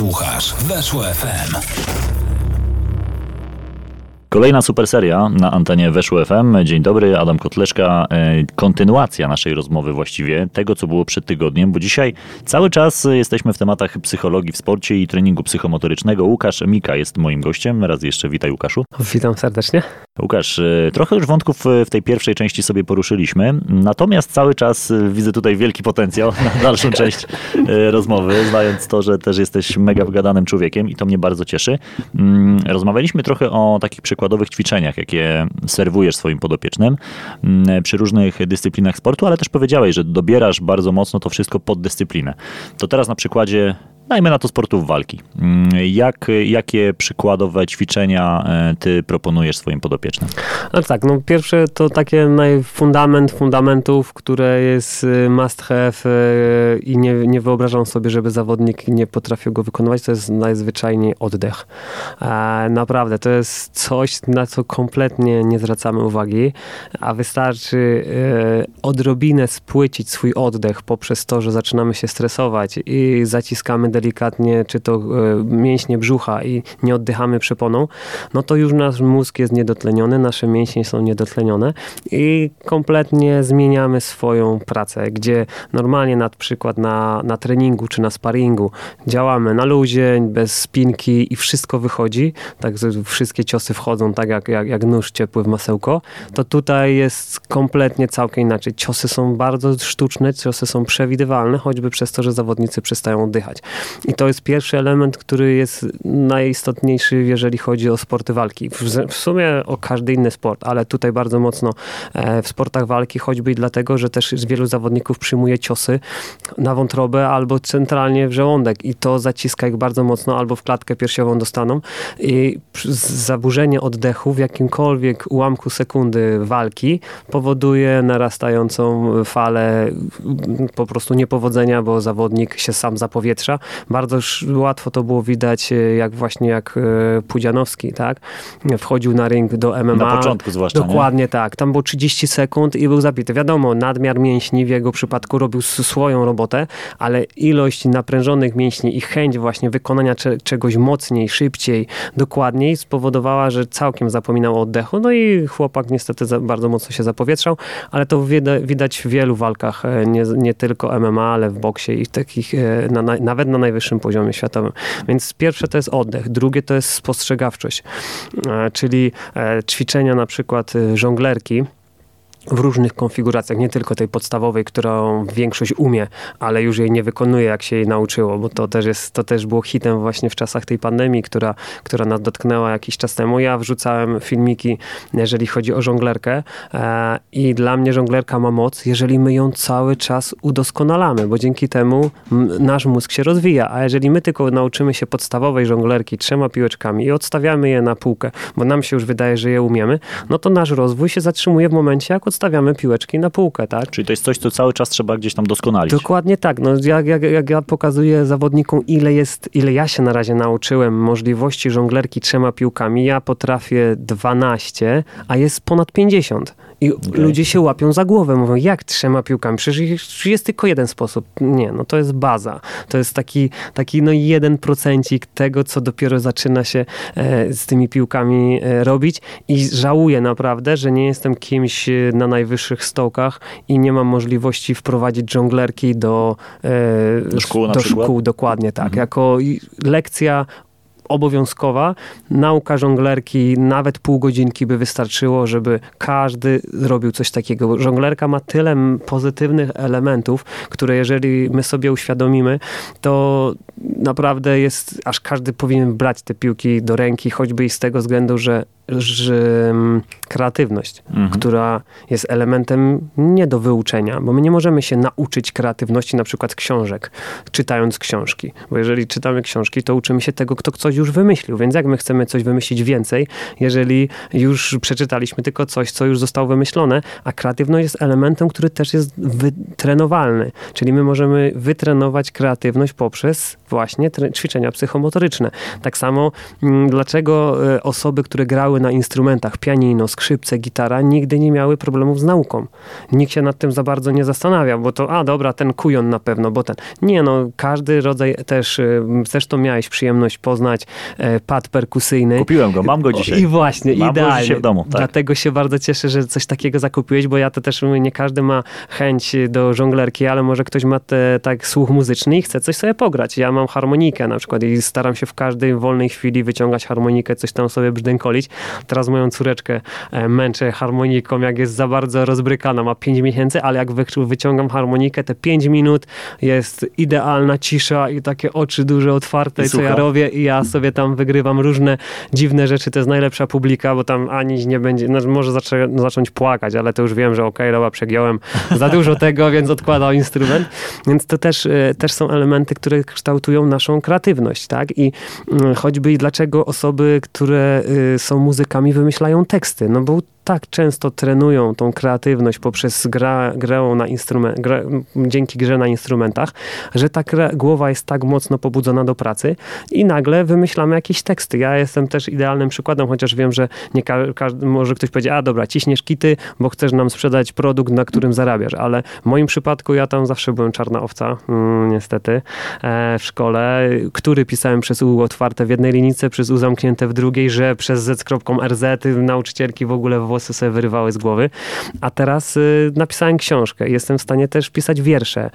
Słuchasz Weszło FM. Kolejna super seria na antenie Weszło FM. Dzień dobry, Adam Kotleszka. E, kontynuacja naszej rozmowy właściwie, tego co było przed tygodniem, bo dzisiaj cały czas jesteśmy w tematach psychologii w sporcie i treningu psychomotorycznego. Łukasz Mika jest moim gościem. Raz jeszcze witaj Łukaszu. Witam serdecznie. Łukasz, e, trochę już wątków e, w tej pierwszej części sobie poruszyliśmy, natomiast cały czas widzę tutaj wielki potencjał na dalszą część rozmowy, znając to, że też jesteś mega wygadanym człowiekiem i to mnie bardzo cieszy. Mm, rozmawialiśmy trochę o takich przykładowych ćwiczeniach, jakie serwujesz swoim podopiecznym mm, przy różnych dyscyplinach sportu, ale też powiedziałeś, że dobierasz bardzo mocno to wszystko pod dyscyplinę. To teraz na przykładzie dajmy na to sportów walki. Mm, jak, jakie przykładowe ćwiczenia e, ty proponujesz swoim podopiecznym? No tak, no pierwsze to takie fundament fundamentów, które jest y, must have y, i nie, nie wyobrażam sobie, żeby zawodnik nie potrafił go wykonywać, to jest najzwyczajniej oddech. E, naprawdę, to jest coś, na co kompletnie nie zwracamy uwagi, a wystarczy e, odrobinę spłycić swój oddech poprzez to, że zaczynamy się stresować i zaciskamy delikatnie, czy to e, mięśnie brzucha i nie oddychamy przeponą, no to już nasz mózg jest niedotleniony, nasze mięśnie są niedotlenione i kompletnie zmieniamy swoją pracę, gdzie normalnie na przykład na, na treningu czy na sparingu działamy na luzie, bez spinki i wszystko wychodzi, tak wszystkie ciosy wchodzą tak jak, jak, jak nóż ciepły w masełko, to tutaj jest kompletnie całkiem inaczej. Ciosy są bardzo sztuczne, ciosy są przewidywalne, choćby przez to, że zawodnicy przestają oddychać. I to jest pierwszy element, który jest najistotniejszy, jeżeli chodzi o sporty walki. W, sumie o każdy inny sport, ale tutaj bardzo mocno e, w sportach walki, choćby i dlatego, że też wielu zawodników przyjmuje ciosy na wątrobę albo centralnie w żołądek. I to zaciska ich bardzo mocno, albo w klatkę piersiową dostaną. I zaburzenie oddechu w jakimkolwiek ułamku sekundy walki powoduje narastającą falę po prostu niepowodzenia, bo zawodnik się sam zapowietrza, bardzo łatwo to było widać, e, jak właśnie jak e, Pudzianowski, tak? Wchodził na ring do MMA. Na początku zwłaszcza, Dokładnie nie? tak. Tam było 30 sekund i był zabity. Wiadomo, nadmiar mięśni w jego przypadku robił swoją robotę, ale ilość naprężonych mięśni i chęć właśnie wykonania czegoś mocniej, szybciej, dokładniej spowodowała, że całkiem zapominał o oddechu. No i chłopak niestety bardzo mocno się zapowietrzał, ale to widać w wielu walkach, e, nie, nie tylko MMA, ale w boksie i takich, na, nawet na najwyższym poziomie światowym. Więc pierwsze to jest oddech, drugie to jest spostrzegawczość, e, czyli e, ćwiczenia na przykład e, żonglerki w różnych konfiguracjach, nie tylko tej podstawowej, którą większość umie, ale już jej nie wykonuje, jak się jej nauczyło, bo to też, jest, to też było hitem właśnie w czasach tej pandemii, która, która nas dotknęła jakiś czas temu. Ja wrzucałem filmiki, jeżeli chodzi o żonglerkę e, i dla mnie żonglerka ma moc, jeżeli my ją cały czas udoskonalamy, bo dzięki temu nasz mózg się rozwija, a jeżeli my tylko nauczymy się podstawowej żonglerki trzema piłeczkami i odstawiamy je na półkę, bo nam się już wydaje, że je umiemy, no to nasz rozwój się zatrzymuje w momencie, jak odstawiamy piłeczki na półkę, tak? Czyli to jest coś, co cały czas trzeba gdzieś tam doskonalić. Dokładnie tak. No, jak, jak, jak ja pokazuję zawodnikom, ile jest, ile ja się na razie nauczyłem możliwości żonglerki trzema piłkami, ja potrafię 12, a jest ponad 50. I okay. ludzie się łapią za głowę, mówią, jak trzema piłkami? Przecież jest tylko jeden sposób. Nie, no to jest baza. To jest taki, taki no jeden procencik tego, co dopiero zaczyna się e, z tymi piłkami e, robić i żałuję naprawdę, że nie jestem kimś e, na najwyższych stołkach i nie mam możliwości wprowadzić dżonglerki do, e, do szkół, do szkół dokładnie tak. Mhm. Jako lekcja obowiązkowa. Nauka żonglerki, nawet pół godzinki by wystarczyło, żeby każdy zrobił coś takiego. Żonglerka ma tyle pozytywnych elementów, które jeżeli my sobie uświadomimy, to naprawdę jest, aż każdy powinien brać te piłki do ręki, choćby i z tego względu, że że kreatywność, mhm. która jest elementem nie do wyuczenia, bo my nie możemy się nauczyć kreatywności na przykład książek, czytając książki. Bo jeżeli czytamy książki, to uczymy się tego, kto coś już wymyślił. Więc jak my chcemy coś wymyślić więcej, jeżeli już przeczytaliśmy tylko coś, co już zostało wymyślone, a kreatywność jest elementem, który też jest wytrenowalny. Czyli my możemy wytrenować kreatywność poprzez właśnie ćwiczenia psychomotoryczne. Tak samo, mm, dlaczego e, osoby, które grały grały na instrumentach, pianino, skrzypce, gitara, nigdy nie miały problemów z nauką. Nikt się nad tym za bardzo nie zastanawiał, bo to, a dobra, ten kujon na pewno, bo ten. Nie, no, każdy rodzaj też, y, zresztą miałeś przyjemność poznać e, pad perkusyjny. Kupiłem go, mam go dzisiaj. I właśnie, mam idealnie. Go w domu, tak. Dlatego się bardzo cieszę, że coś takiego zakupiłeś, bo ja to też nie każdy ma chęć do żonglerki, ale może ktoś ma te, tak słuch muzyczny i chce coś sobie pograć. Ja mam harmonikę na przykład i staram się w każdej wolnej chwili wyciągać harmonikę, coś tam sobie brzdękolić. Teraz moją córeczkę e, męczę harmoniką, jak jest za bardzo rozbrykana, ma 5 miesięcy, ale jak wy, wyciągam harmonikę, te 5 minut jest idealna cisza i takie oczy duże otwarte, I co ja robię i ja sobie tam wygrywam różne dziwne rzeczy. To jest najlepsza publika, bo tam ani nie będzie, no, może zaczę, zacząć płakać, ale to już wiem, że okej, okay, przegiąłem za dużo tego, więc odkładał instrument. Więc to też, e, też są elementy, które kształtują naszą kreatywność, tak? I mm, choćby i dlaczego osoby, które y, są muzykami, wymyślają teksty, no bo tak często trenują tą kreatywność poprzez gra, grę na instrument, gra, dzięki grze na instrumentach, że ta gra, głowa jest tak mocno pobudzona do pracy i nagle wymyślamy jakieś teksty. Ja jestem też idealnym przykładem, chociaż wiem, że nie ka- może ktoś powiedzieć, a dobra, ciśniesz kity, bo chcesz nam sprzedać produkt, na którym zarabiasz, ale w moim przypadku ja tam zawsze byłem czarna owca, mm, niestety, e, w szkole, który pisałem przez U otwarte w jednej linijce, przez U zamknięte w drugiej, że przez Z kropką RZ, nauczycielki w ogóle włosy sobie wyrywały z głowy. A teraz y, napisałem książkę. Jestem w stanie też pisać wiersze.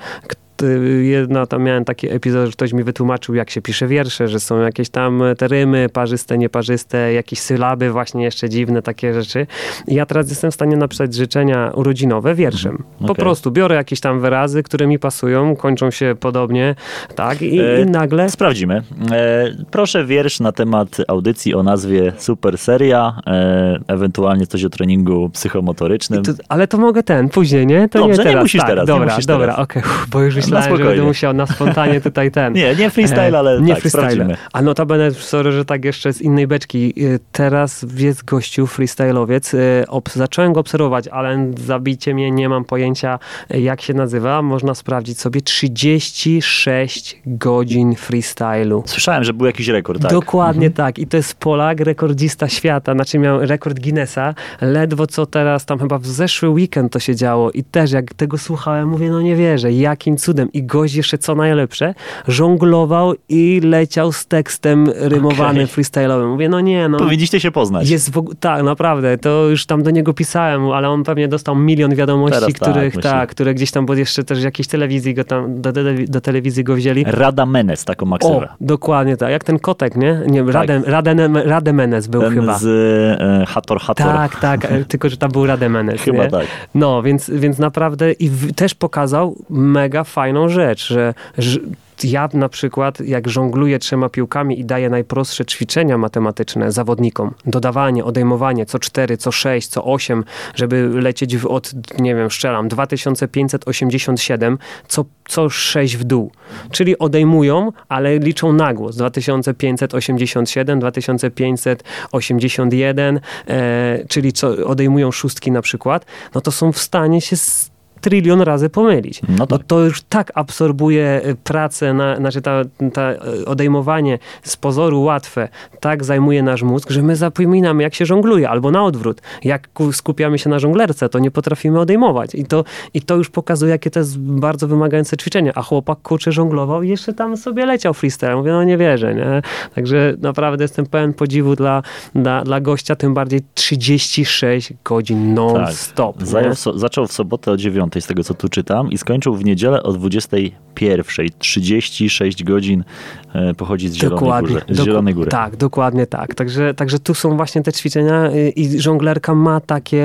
Jedna tam miałem taki epizod, że ktoś mi wytłumaczył, jak się pisze wiersze, że są jakieś tam te rymy parzyste, nieparzyste, jakieś sylaby właśnie jeszcze dziwne, takie rzeczy. I ja teraz jestem w stanie napisać życzenia urodzinowe wierszem. Po Okay. prostu biorę jakieś tam wyrazy, które mi pasują, kończą się podobnie, tak? I, E, i nagle... Sprawdzimy. E, proszę wiersz na temat audycji o nazwie Super Seria, e, ewentualnie coś o treningu psychomotorycznym. To, ale to mogę ten, później, nie? To Dobrze, nie nie teraz. musisz tak, teraz, nie Dobra, musisz dobra, okej, uff, bo już myślałem, że spokojnie. będę musiał na spontanie tutaj ten. Nie, nie freestyle, ale nie tak, freestyle. sprawdzimy. A notabene, sorry, że tak jeszcze z innej beczki. y, Teraz jest gościu, freestyle'owiec. y, Ob zacząłem go obserwować, ale zabicie mnie, nie mam pojęcia jak się nazywa. Można sprawdzić sobie 36 godzin freestylu. Słyszałem, że był jakiś rekord, tak? Dokładnie tak. I to jest Polak, rekordzista świata. Znaczy miał rekord Guinnessa. Ledwo co teraz, tam chyba w zeszły weekend to się działo. I też jak tego słuchałem, mówię, no nie wierzę, jakim cudem. I gość jeszcze co najlepsze, żonglował i leciał z tekstem rymowanym, Okej. freestyle'owym. Mówię, no nie, no. Powinniście się poznać. Jest w tak, naprawdę, to już tam do niego pisałem, ale on pewnie dostał milion wiadomości, Teraz tak, których, myślę. tak, które gdzieś tam, bo jeszcze też jakiejś telewizji go tam, do, do, do telewizji go wzięli. Rada Menes, taką O, maksywę. dokładnie tak. Jak ten kotek, nie? Nie, Radem, Radem, Rademenes był Ten chyba. z e, Hator Hator. Tak, tak, e, tylko że tam był Rademenes. Chyba nie? tak. No, więc, więc naprawdę i w, też pokazał mega fajną rzecz, że, ja na przykład, jak żongluję trzema piłkami i daję najprostsze ćwiczenia matematyczne zawodnikom, dodawanie, odejmowanie co 4, co 6, co 8, żeby lecieć w, od, nie wiem, szczelam, 2587, co, co 6 w dół. Czyli odejmują, ale liczą na głos. 2587, 2581, e, czyli co, odejmują szóstki na przykład, no to są w stanie się z trylion razy pomylić. No Bo tak. to już tak absorbuje y, pracę, na, znaczy ta, ta y, odejmowanie z pozoru łatwe, tak zajmuje nasz mózg, że my zapominamy, jak się żongluje, albo na odwrót. Jak ku- skupiamy się na żonglerce, to nie potrafimy odejmować. I to, I to już pokazuje, jakie to jest bardzo wymagające ćwiczenie. A chłopak kurczę żonglował i jeszcze tam sobie leciał freestyle. Mówię, no nie wierzę, nie? Także naprawdę jestem pełen podziwu dla, dla, dla gościa, tym bardziej 36 godzin non-stop. nie? Zajął, so, zaczął w sobotę o 9, z tego co tu czytam, i skończył w niedzielę o 21. 36 godzin pochodzi z Zielonej, Górze, z Zielonej Góry. Tak, dokładnie tak. Także, także tu są właśnie te ćwiczenia i żonglerka ma takie,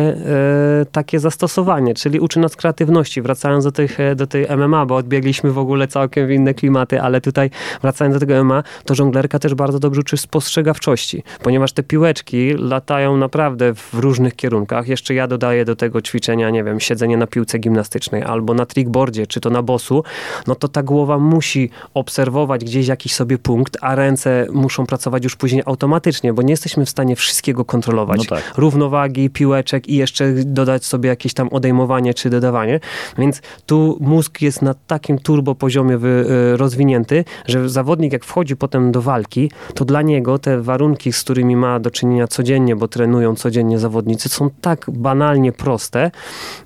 e, takie zastosowanie, czyli uczy nas kreatywności. Wracając do, tych, e, do tej MMA, bo odbiegliśmy w ogóle całkiem w inne klimaty, ale tutaj wracając do tego MMA, to żonglerka też bardzo dobrze uczy spostrzegawczości, ponieważ te piłeczki latają naprawdę w różnych kierunkach. Jeszcze ja dodaję do tego ćwiczenia, nie wiem, siedzenie na piłce gimnastycznej albo na trickboardzie, czy to na bosu, no to ta głowa musi obserwować gdzieś jakiś sobie punkt, a ręce muszą pracować już później automatycznie, bo nie jesteśmy w stanie wszystkiego kontrolować. No tak. Równowagi, piłeczek i jeszcze dodać sobie jakieś tam odejmowanie czy dodawanie. Więc tu mózg jest na takim turbo poziomie y, rozwinięty, że zawodnik jak wchodzi potem do walki, to dla niego te warunki, z którymi ma do czynienia codziennie, bo trenują codziennie zawodnicy, są tak banalnie proste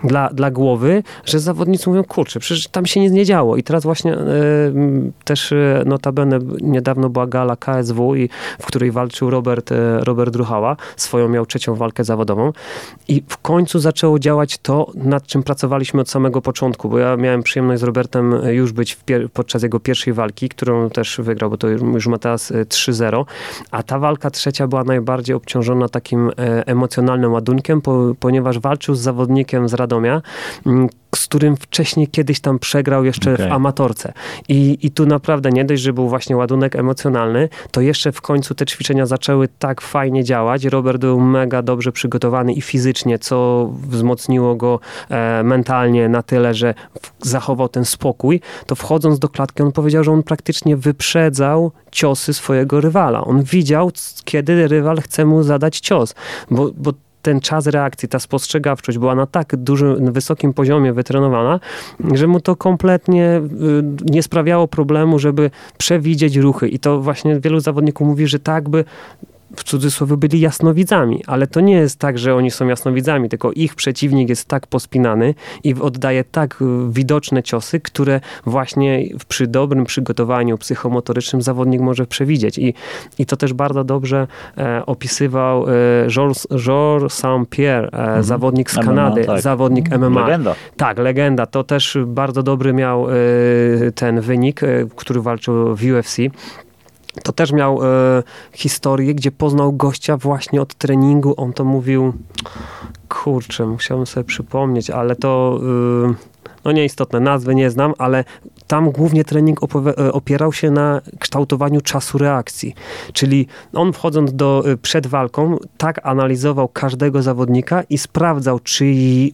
dla, dla głowy, że zawodnicy mówią, kurczę, przecież tam się nic nie działo. I teraz właśnie y, też y, notabene niedawno była gala KSW, i, w której walczył Robert, y, Robert Druchała. Swoją miał trzecią walkę zawodową. I w końcu zaczęło działać to, nad czym pracowaliśmy od samego początku, bo ja miałem przyjemność z Robertem już być podczas jego pierwszej walki, którą też wygrał, bo to już ma teraz 3-0, a ta walka trzecia była najbardziej obciążona takim emocjonalnym ładunkiem, po, ponieważ walczył z zawodnikiem z Radomia, z którym wcześniej kiedyś tam przegrał jeszcze okay. w amatorce. I, I tu naprawdę nie dość, że był właśnie ładunek emocjonalny, to jeszcze w końcu te ćwiczenia zaczęły tak fajnie działać. Robert był mega dobrze przygotowany i fizycznie, co wzmocniło go e, mentalnie na tyle, że zachował ten spokój. To wchodząc do klatki, on powiedział, że on praktycznie wyprzedzał ciosy swojego rywala. On widział, kiedy rywal chce mu zadać cios, bo, bo ten czas reakcji, ta spostrzegawczość była na tak dużym, wysokim poziomie wytrenowana, że mu to kompletnie y, nie sprawiało problemu, żeby przewidzieć ruchy. I to właśnie wielu zawodników mówi, że tak by w cudzysłowie byli jasnowidzami, ale to nie jest tak, że oni są jasnowidzami, tylko ich przeciwnik jest tak pospinany i oddaje tak y, widoczne ciosy, które właśnie przy dobrym przygotowaniu psychomotorycznym zawodnik może przewidzieć. I, i to też bardzo dobrze e, opisywał e, Georges, Georges Saint-Pierre, e, mhm. zawodnik z Kanady, MMA, tak. zawodnik MMA. Legenda. Tak, legenda. To też bardzo dobry miał e, ten wynik, e, który walczył w UFC to też miał e, historię, gdzie poznał gościa właśnie od treningu. On to mówił, kurczę, musiałem sobie przypomnieć, ale to, e, no nieistotne, nazwy nie znam, ale tam głównie trening e, opierał się na kształtowaniu czasu reakcji. Czyli on wchodząc do, e, przed walką, tak analizował każdego zawodnika i sprawdzał, czy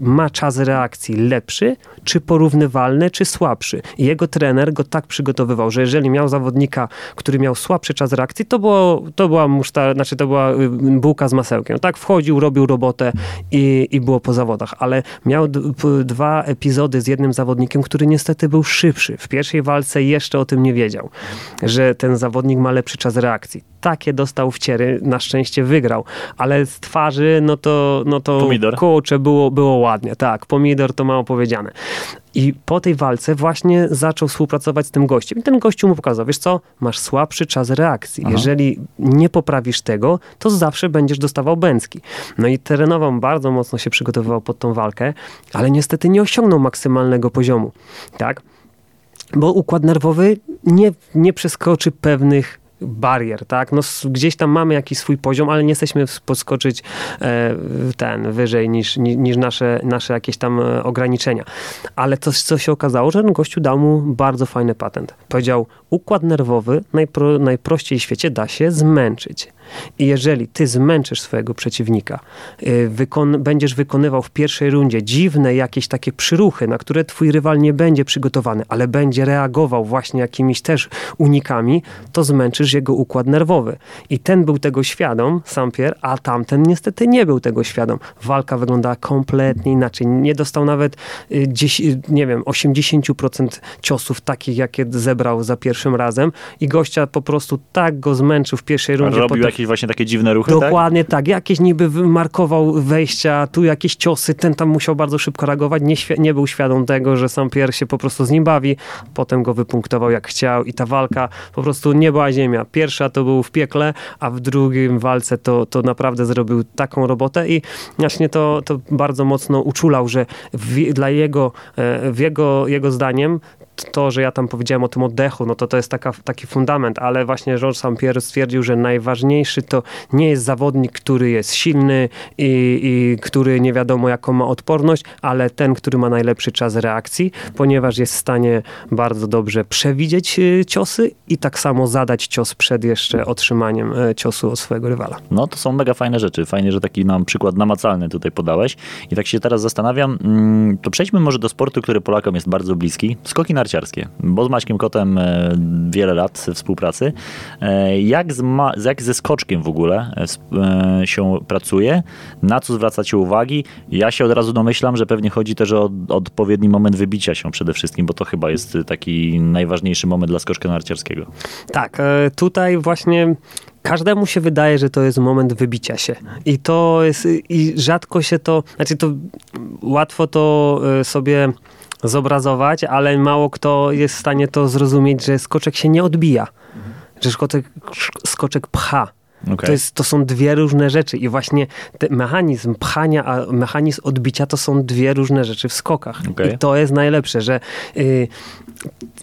ma czas reakcji lepszy, czy porównywalny, czy słabszy. I jego trener go tak przygotowywał, że jeżeli miał zawodnika, który miał słabszy czas reakcji, to, było, to była muszta, znaczy to była y, bułka z masełkiem. Tak wchodził, robił robotę i, i było po zawodach. Ale miał dwa epizody z jednym zawodnikiem, który niestety był szybszy. W pierwszej walce jeszcze o tym nie wiedział, że ten zawodnik ma lepszy czas reakcji. Takie dostał wciery, na szczęście wygrał, ale z twarzy, no to, no to pomidor. kurczę, było, było ładnie. Tak, pomidor to mało powiedziane. I po tej walce właśnie zaczął współpracować z tym gościem. I ten gościu mu pokazał, wiesz co, masz słabszy czas reakcji. Aha. Jeżeli nie poprawisz tego, to zawsze będziesz dostawał bęcki. No i trenował bardzo mocno się przygotowywał pod tą walkę, ale niestety nie osiągnął maksymalnego poziomu. Tak? Bo układ nerwowy nie, nie przeskoczy pewnych barier, tak? No, gdzieś tam mamy jakiś swój poziom, ale nie jesteśmy podskoczyć e, ten wyżej niż, niż nasze, nasze jakieś tam e, ograniczenia. Ale to, co się okazało, że ten gościu dał mu bardzo fajny patent. Powiedział, układ nerwowy najpro, najprościej w świecie da się zmęczyć. I jeżeli ty zmęczysz swojego przeciwnika, y, wykon będziesz wykonywał w pierwszej rundzie dziwne jakieś takie przyruchy, na które twój rywal nie będzie przygotowany, ale będzie reagował właśnie jakimiś też unikami, to zmęczysz jego układ nerwowy. I ten był tego świadom, Sampier, a tamten niestety nie był tego świadom. Walka wyglądała kompletnie inaczej. Nie dostał nawet, y, nie wiem, 80% ciosów takich, jakie zebrał za pierwszym razem i gościa po prostu tak go zmęczył w pierwszej rundzie. Robił jakieś właśnie takie dziwne ruchy, tak? Dokładnie tak? tak. Jakieś niby markował wejścia, tu jakieś ciosy, ten tam musiał bardzo szybko reagować, nie, nie był świadom tego, że sam Pierre się po prostu z nim bawi, potem go wypunktował jak chciał i ta walka po prostu nie była ziemia. Pierwsza to był w piekle, a w drugim walce to, to naprawdę zrobił taką robotę i właśnie to, to bardzo mocno uczulał, że w, dla jego, e, w jego, jego zdaniem to, że ja tam powiedziałem o tym oddechu, no to to jest taka, taki fundament, ale właśnie Georges St. stwierdził, że najważniejszy to nie jest zawodnik, który jest silny i, i który nie wiadomo jaką ma odporność, ale ten, który ma najlepszy czas reakcji, ponieważ jest w stanie bardzo dobrze przewidzieć y, ciosy i tak samo zadać cios przed jeszcze otrzymaniem y, ciosu od swojego rywala. No to są mega fajne rzeczy. Fajnie, że taki nam przykład namacalny tutaj podałeś. I tak się teraz zastanawiam, mm, to przejdźmy może do sportu, który Polakom jest bardzo bliski. Skoki narciarskie. Bo z Maćkiem Kotem e, wiele lat współpracy. E, jak, z ma, jak ze skoczkiem w ogóle e, się pracuje? Na co zwracacie uwagi? Ja się od razu domyślam, że pewnie chodzi też o odpowiedni moment wybicia się przede wszystkim, bo to chyba jest taki najważniejszy moment dla skoczka narciarskiego. Tak, tutaj właśnie każdemu się wydaje, że to jest moment wybicia się. I to jest, i rzadko się to, znaczy to łatwo to sobie zobrazować, ale mało kto jest w stanie to zrozumieć, że skoczek się nie odbija. Że skoczek, skoczek pcha. Okay. To, jest, to są dwie różne rzeczy i właśnie mechanizm pchania, a mechanizm odbicia to są dwie różne rzeczy w skokach. Okay. I to jest najlepsze, że yy,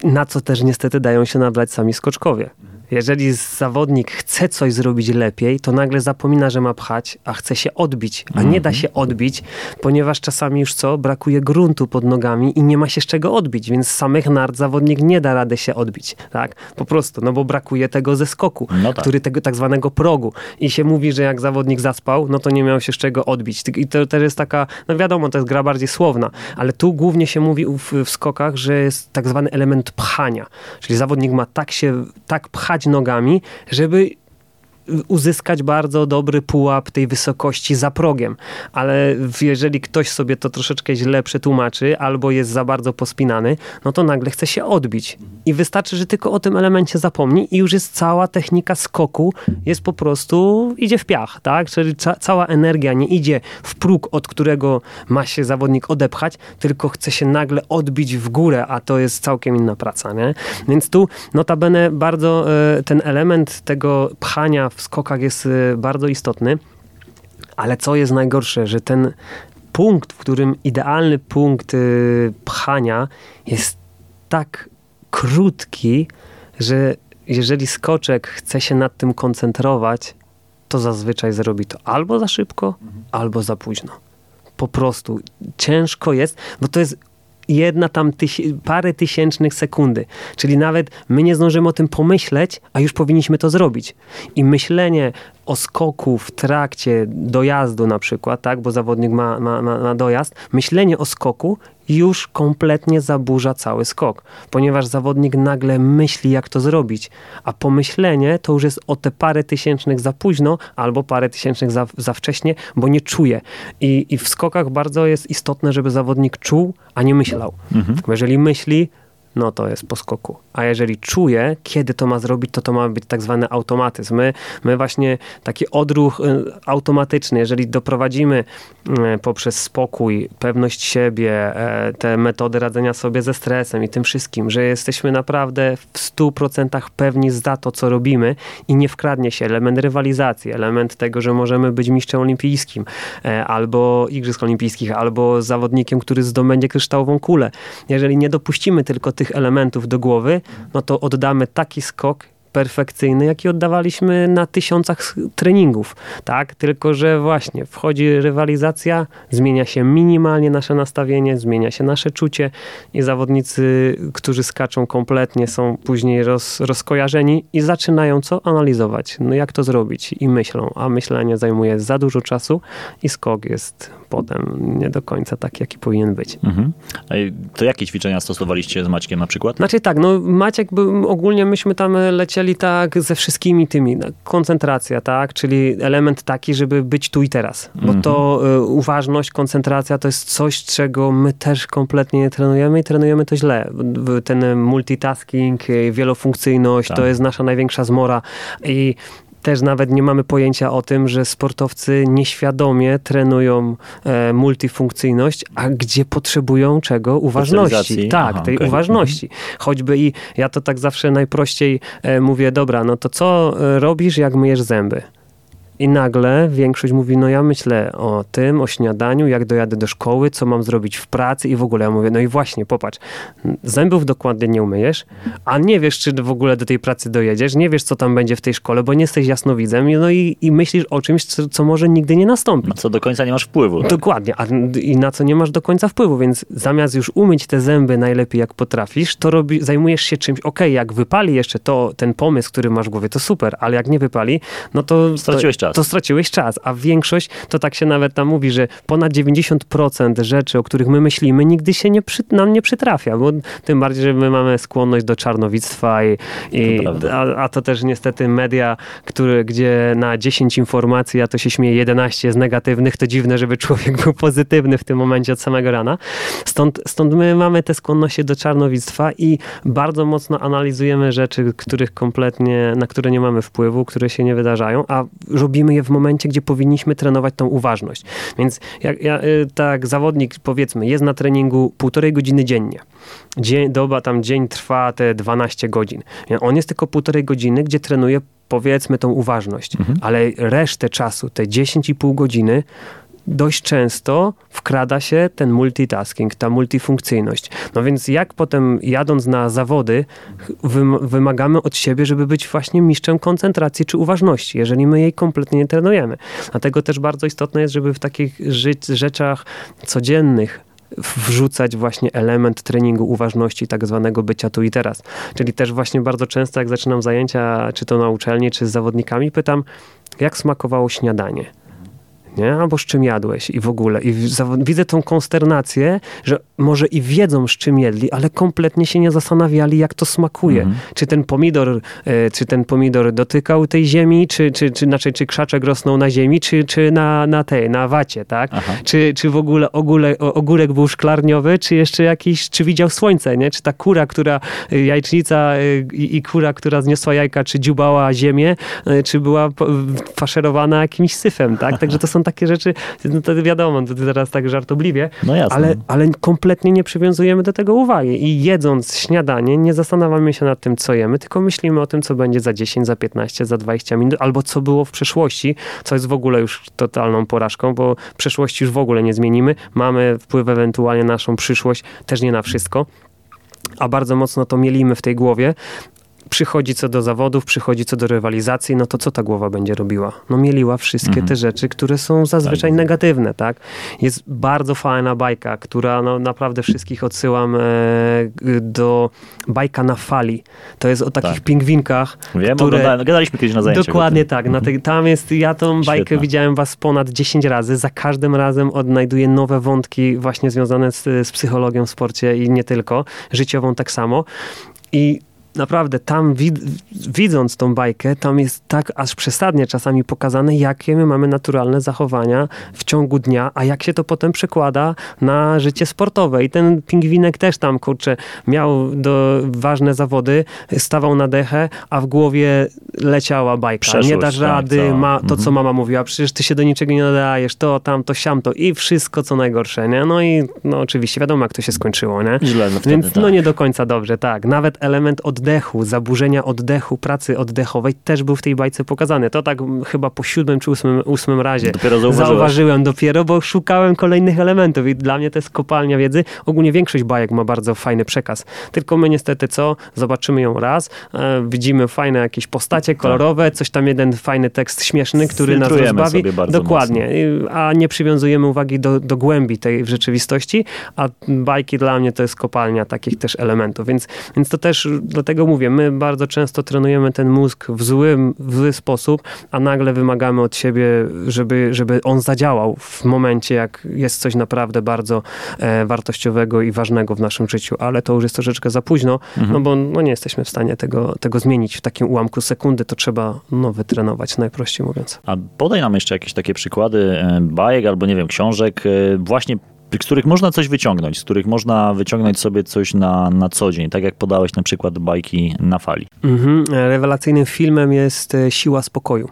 na co też niestety dają się nabrać sami skoczkowie. Jeżeli zawodnik chce coś zrobić lepiej, to nagle zapomina, że ma pchać, a chce się odbić. A nie da mhm. się odbić, ponieważ czasami już co? Brakuje gruntu pod nogami i nie ma się z czego odbić, więc z samych nart zawodnik nie da rady się odbić. Tak? Po prostu, no bo brakuje tego ze skoku, no tak. który tego tak zwanego progu. I się mówi, że jak zawodnik zaspał, no to nie miał się z czego odbić. I to też jest taka, no wiadomo, to jest gra bardziej słowna, ale tu głównie się mówi w, w skokach, że jest tak zwany element pchania. Czyli zawodnik ma tak się, tak pchać pchać nogami, żeby uzyskać bardzo dobry pułap tej wysokości za progiem. Ale jeżeli ktoś sobie to troszeczkę źle przetłumaczy albo jest za bardzo pospinany, no to nagle chce się odbić. I wystarczy, że tylko o tym elemencie zapomni i już jest cała technika skoku, jest po prostu, idzie w piach, tak? Czyli ca cała energia nie idzie w próg, od którego ma się zawodnik odepchać, tylko chce się nagle odbić w górę, a to jest całkiem inna praca, nie? Więc tu notabene bardzo e, ten element tego pchania w skokach jest y, bardzo istotny. Ale co jest najgorsze, że ten punkt, w którym idealny punkt y, pchania jest tak krótki, że jeżeli skoczek chce się nad tym koncentrować, to zazwyczaj zrobi to albo za szybko, mhm. albo za późno. Po prostu ciężko jest, bo to jest jedna tam tyś, parę tysięcznych sekundy. Czyli nawet my nie zdążymy o tym pomyśleć, a już powinniśmy to zrobić. I myślenie o skoku w trakcie dojazdu na przykład, tak, bo zawodnik ma, ma, ma dojazd, myślenie o skoku już kompletnie zaburza cały skok, ponieważ zawodnik nagle myśli, jak to zrobić, a pomyślenie to już jest o te parę tysięcznych za późno albo parę tysięcznych za, za wcześnie, bo nie czuje. I, I w skokach bardzo jest istotne, żeby zawodnik czuł, a nie myślał. Mhm. Jeżeli myśli, no to jest po skoku. A jeżeli czuje, kiedy to ma zrobić, to to ma być tak zwany automatyzm. My, my właśnie taki odruch y, automatyczny, jeżeli doprowadzimy y, poprzez spokój, pewność siebie, e, te metody radzenia sobie ze stresem i tym wszystkim, że jesteśmy naprawdę w 100% pewni za to, co robimy i nie wkradnie się element rywalizacji, element tego, że możemy być mistrzem olimpijskim e, albo igrzysk olimpijskich, albo zawodnikiem, który zdobędzie kryształową kulę. Jeżeli nie dopuścimy tylko tych tych elementów do głowy, no to oddamy taki skok, perfekcyjny, jaki oddawaliśmy na tysiącach treningów, tak? Tylko, że właśnie wchodzi rywalizacja, zmienia się minimalnie nasze nastawienie, zmienia się nasze czucie i zawodnicy, którzy skaczą kompletnie są później roz, rozkojarzeni i zaczynają co? Analizować. No jak to zrobić? I myślą, a myślenie zajmuje za dużo czasu i skok jest potem nie do końca taki, jaki powinien być. Mhm. To jakie ćwiczenia stosowaliście z Maćkiem na przykład? Znaczy tak, no Maciek, ogólnie myśmy tam lecieli tak ze wszystkimi tymi, no, koncentracja, tak, czyli element taki, żeby być tu i teraz, bo mhm. to y, uważność, koncentracja to jest coś, czego my też kompletnie nie trenujemy i trenujemy to źle. Ten multitasking, y, wielofunkcyjność, tak. to jest nasza największa zmora i też nawet nie mamy pojęcia o tym, że sportowcy nieświadomie trenują e, multifunkcyjność, a gdzie potrzebują czego? Uważności. Tak, Aha, tej okay. uważności. Mhm. Choćby i ja to tak zawsze najprościej e, mówię, dobra, no to co e, robisz, jak myjesz zęby? I nagle większość mówi, no ja myślę o tym, o śniadaniu, jak dojadę do szkoły, co mam zrobić w pracy i w ogóle. Ja mówię, no i właśnie, popatrz, zębów dokładnie nie umyjesz, a nie wiesz, czy w ogóle do tej pracy dojedziesz, nie wiesz, co tam będzie w tej szkole, bo nie jesteś jasnowidzem, no i, i myślisz o czymś, co, co może nigdy nie nastąpić. Na co do końca nie masz wpływu. Tak? Dokładnie, a, i na co nie masz do końca wpływu, więc zamiast już umyć te zęby najlepiej jak potrafisz, to robi, zajmujesz się czymś, okej, okay, jak wypali jeszcze to, ten pomysł, który masz w głowie, to super, ale jak nie wypali, no to... Straciłeś to, czas. To straciłeś czas, a większość, to tak się nawet tam mówi, że ponad 90% rzeczy, o których my myślimy, nigdy się nie przy, nam nie przytrafia, bo tym bardziej, że my mamy skłonność do czarnowictwa i, i To a, a to też niestety media, które, gdzie na 10 informacji, a to się śmieje 11 jest negatywnych, to dziwne, żeby człowiek był pozytywny w tym momencie od samego rana. Stąd, stąd my mamy te skłonności do czarnowictwa i bardzo mocno analizujemy rzeczy, których kompletnie, na które nie mamy wpływu, które się nie wydarzają, a robimy je w momencie, gdzie powinniśmy trenować tą uważność. Więc jak, ja, y, tak zawodnik powiedzmy jest na treningu półtorej godziny dziennie. Dzień, doba tam dzień trwa te 12 godzin. On jest tylko półtorej godziny, gdzie trenuje powiedzmy tą uważność, mhm. ale resztę czasu, te 10,5 godziny dość często wkrada się ten multitasking, ta multifunkcyjność. No więc jak potem jadąc na zawody wymagamy od siebie, żeby być właśnie mistrzem koncentracji czy uważności, jeżeli my jej kompletnie nie trenujemy. Dlatego też bardzo istotne jest, żeby w takich rzeczach codziennych wrzucać właśnie element treningu uważności, tak zwanego bycia tu i teraz. Czyli też właśnie bardzo często, jak zaczynam zajęcia, czy to na uczelni, czy z zawodnikami, pytam, jak smakowało śniadanie nie? Albo z czym jadłeś i w ogóle. I widzę tą konsternację, że może i wiedzą, z czym jedli, ale kompletnie się nie zastanawiali, jak to smakuje. Mhm. Czy ten pomidor, e, czy ten pomidor dotykał tej ziemi, czy, czy, czy, znaczy, czy krzaczek rosnął na ziemi, czy, czy na, na tej, na wacie, tak? Czy, czy w ogóle ogóle, ogórek był szklarniowy, czy jeszcze jakiś, czy widział słońce, nie? Czy ta kura, która, e, jajecznica e, i, i kura, która zniosła jajka, czy dziubała ziemię, czy była faszerowana jakimś syfem, tak? Także to są takie rzeczy, no to wiadomo, to teraz tak żartobliwie, no ale, ale kompletnie nie przywiązujemy do tego uwagi i jedząc śniadanie nie zastanawiamy się nad tym, co jemy, tylko myślimy o tym, co będzie za 10, za 15, za 20 minut, albo co było w przeszłości, co jest w ogóle już totalną porażką, bo przeszłości już w ogóle nie zmienimy, mamy wpływ ewentualnie na naszą przyszłość, też nie na wszystko. A bardzo mocno to mielimy w tej głowie, przychodzi co do zawodów, przychodzi co do rywalizacji, no to co ta głowa będzie robiła? No mieliła wszystkie mhm. te rzeczy, które są zazwyczaj tak. negatywne, tak? Jest bardzo fajna bajka, która no naprawdę wszystkich odsyłam e, do bajka na fali. To jest o takich tak. pingwinkach, Wiem, które... gadaliśmy kiedyś na zajęciach. Dokładnie tak. Na te, tam jest, ja tą bajkę Świetna. widziałem was ponad 10 razy. Za każdym razem odnajduję nowe wątki właśnie związane z, z psychologią w sporcie i nie tylko. Życiową tak samo. I naprawdę tam wid widząc tą bajkę, tam jest tak aż przesadnie czasami pokazane, jakie my mamy naturalne zachowania w ciągu dnia, a jak się to potem przekłada na życie sportowe. I ten pingwinek też tam, kurczę, miał do, ważne zawody, stawał na dechę, a w głowie leciała bajka. Przeszłość, nie dasz tak, rady, ma, to mhm. co mama mówiła, przecież ty się do niczego nie nadajesz, to, tamto, siamto i wszystko co najgorsze, nie? No i no oczywiście wiadomo jak to się skończyło, nie? Źle, no wtedy, Więc tak. no nie do końca dobrze, tak. Nawet element od oddechu, zaburzenia oddechu, pracy oddechowej też był w tej bajce pokazany. To tak chyba po siódmym czy ósmym, ósmym razie dopiero zauważyłem dopiero, bo szukałem kolejnych elementów i dla mnie to jest kopalnia wiedzy. Ogólnie większość bajek ma bardzo fajny przekaz. Tylko my niestety co? Zobaczymy ją raz, e, widzimy fajne jakieś postacie tak. kolorowe, coś tam jeden fajny tekst śmieszny, który nas rozbawi. Dokładnie. Mocno. A nie przywiązujemy uwagi do, do głębi tej w rzeczywistości, a bajki dla mnie to jest kopalnia takich też elementów. Więc, więc to też dlatego mówię, my bardzo często trenujemy ten mózg w, złym, w zły sposób, a nagle wymagamy od siebie, żeby, żeby on zadziałał w momencie, jak jest coś naprawdę bardzo e, wartościowego i ważnego w naszym życiu, ale to już jest troszeczkę za późno, mhm. no bo no, nie jesteśmy w stanie tego, tego zmienić w takim ułamku sekundy, to trzeba no, wytrenować, najprościej mówiąc. A podaj nam jeszcze jakieś takie przykłady e, bajek albo, nie wiem, książek, e, właśnie z których można coś wyciągnąć, z których można wyciągnąć sobie coś na, na co dzień, tak jak podałeś na przykład bajki na fali. Mhm. Rewelacyjnym filmem jest e, Siła Spokoju.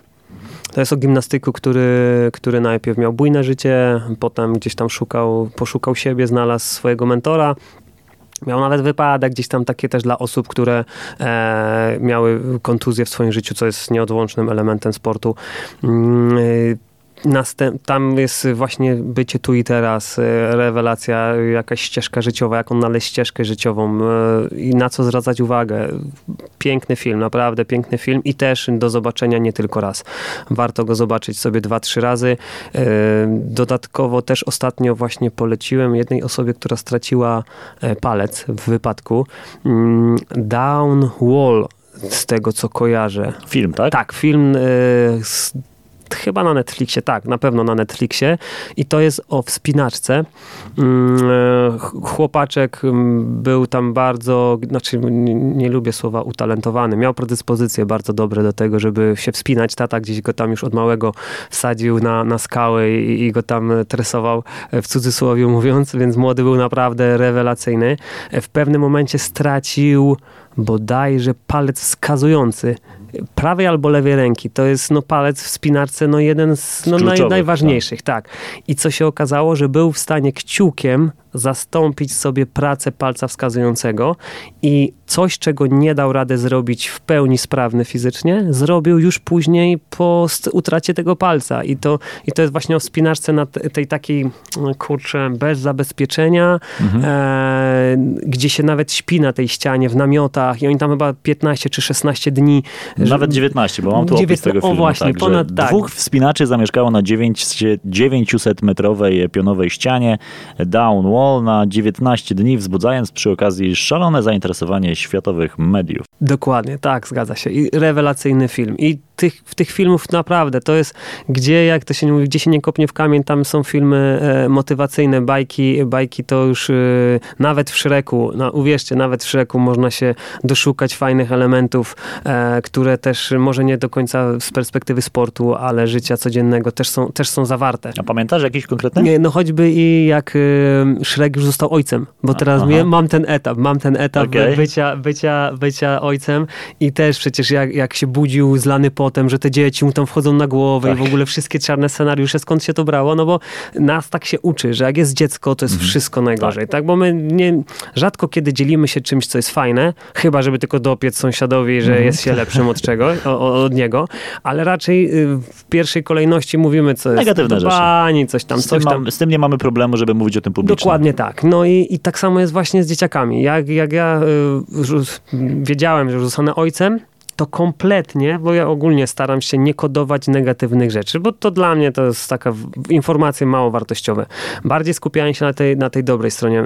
To jest o gimnastyku, który, który najpierw miał bujne życie, potem gdzieś tam szukał, poszukał siebie, znalazł swojego mentora, Miał nawet wypadek gdzieś tam takie też dla osób, które e, miały kontuzję w swoim życiu, co jest nieodłącznym elementem sportu. Mm, Następ, tam jest właśnie bycie tu i teraz, e, rewelacja, jakaś ścieżka życiowa, jak on znaleźć ścieżkę życiową e, i na co zwracać uwagę. Piękny film, naprawdę piękny film i też do zobaczenia nie tylko raz. Warto go zobaczyć sobie dwa, trzy razy. E, dodatkowo też ostatnio właśnie poleciłem jednej osobie, która straciła palec w wypadku. Mm, Down Wall z tego co kojarzę. Film, tak? Tak, film z chyba na Netflixie, tak, na pewno na Netflixie i to jest o wspinaczce. Mm, e, chłopaczek mm, był tam bardzo, znaczy nie, lubię słowa utalentowany, miał predyspozycje bardzo dobre do tego, żeby się wspinać. Tata gdzieś go tam już od małego wsadził na, na skały i, i go tam tresował, e, w cudzysłowie mówiąc, więc młody był naprawdę rewelacyjny. E, w pewnym momencie stracił bodajże palec wskazujący prawej albo lewej ręki. To jest no, palec w spinarce no, jeden z, no, naj, najważniejszych. Tak. tak. I co się okazało, że był w stanie kciukiem zastąpić sobie pracę palca wskazującego i coś, czego nie dał rady zrobić w pełni sprawny fizycznie, zrobił już później po utracie tego palca. I to, i to jest właśnie o spinaczce na tej takiej, no, kurczę, bez zabezpieczenia, mhm. e, gdzie się nawet śpi na tej ścianie w namiotach i oni tam chyba 15 czy 16 dni. Nawet 19, bo mam tu 19, opis tego filmu. O właśnie, tak, ponad tak. Dwóch wspinaczy zamieszkało na 900-metrowej pionowej ścianie Down Wall na 19 dni, wzbudzając przy okazji szalone zainteresowanie światowych mediów. Dokładnie, tak, zgadza się. I rewelacyjny film. I tych, w tych filmów naprawdę to jest, gdzie, jak to się mówi, gdzie się nie kopnie w kamień, tam są filmy e, motywacyjne, bajki, bajki to już e, nawet w Szreku, no uwierzcie, nawet w Szreku można się doszukać fajnych elementów, e, które też może nie do końca z perspektywy sportu, ale życia codziennego też są, też są zawarte. A pamiętasz jakiś konkretny? Nie, no choćby i jak e, Szrek już został ojcem, bo teraz mam ten etap, mam ten etap okay. bycia, bycia, bycia ojcem i też przecież jak, jak się budził zlany po potem, że te dzieci mu tam wchodzą na głowę tak. i w ogóle wszystkie czarne scenariusze, skąd się to brało, no bo nas tak się uczy, że jak jest dziecko, to jest mhm. wszystko najgorzej, tak. tak? Bo my nie, rzadko kiedy dzielimy się czymś, co jest fajne, chyba żeby tylko dopiec sąsiadowi, że mhm. jest się lepszym od czego, o, od niego, ale raczej y, w pierwszej kolejności mówimy, co jest negatywne rzeczy. coś tam, z coś tam. z tym nie mamy problemu, żeby mówić o tym publicznie. Dokładnie tak. No i, i tak samo jest właśnie z dzieciakami. Jak, jak ja y, wiedziałem, że zostanę ojcem, to kompletnie, bo ja ogólnie staram się nie kodować negatywnych rzeczy, bo to dla mnie to jest taka informacje mało wartościowe. Bardziej skupiałem się na tej, na tej dobrej stronie e,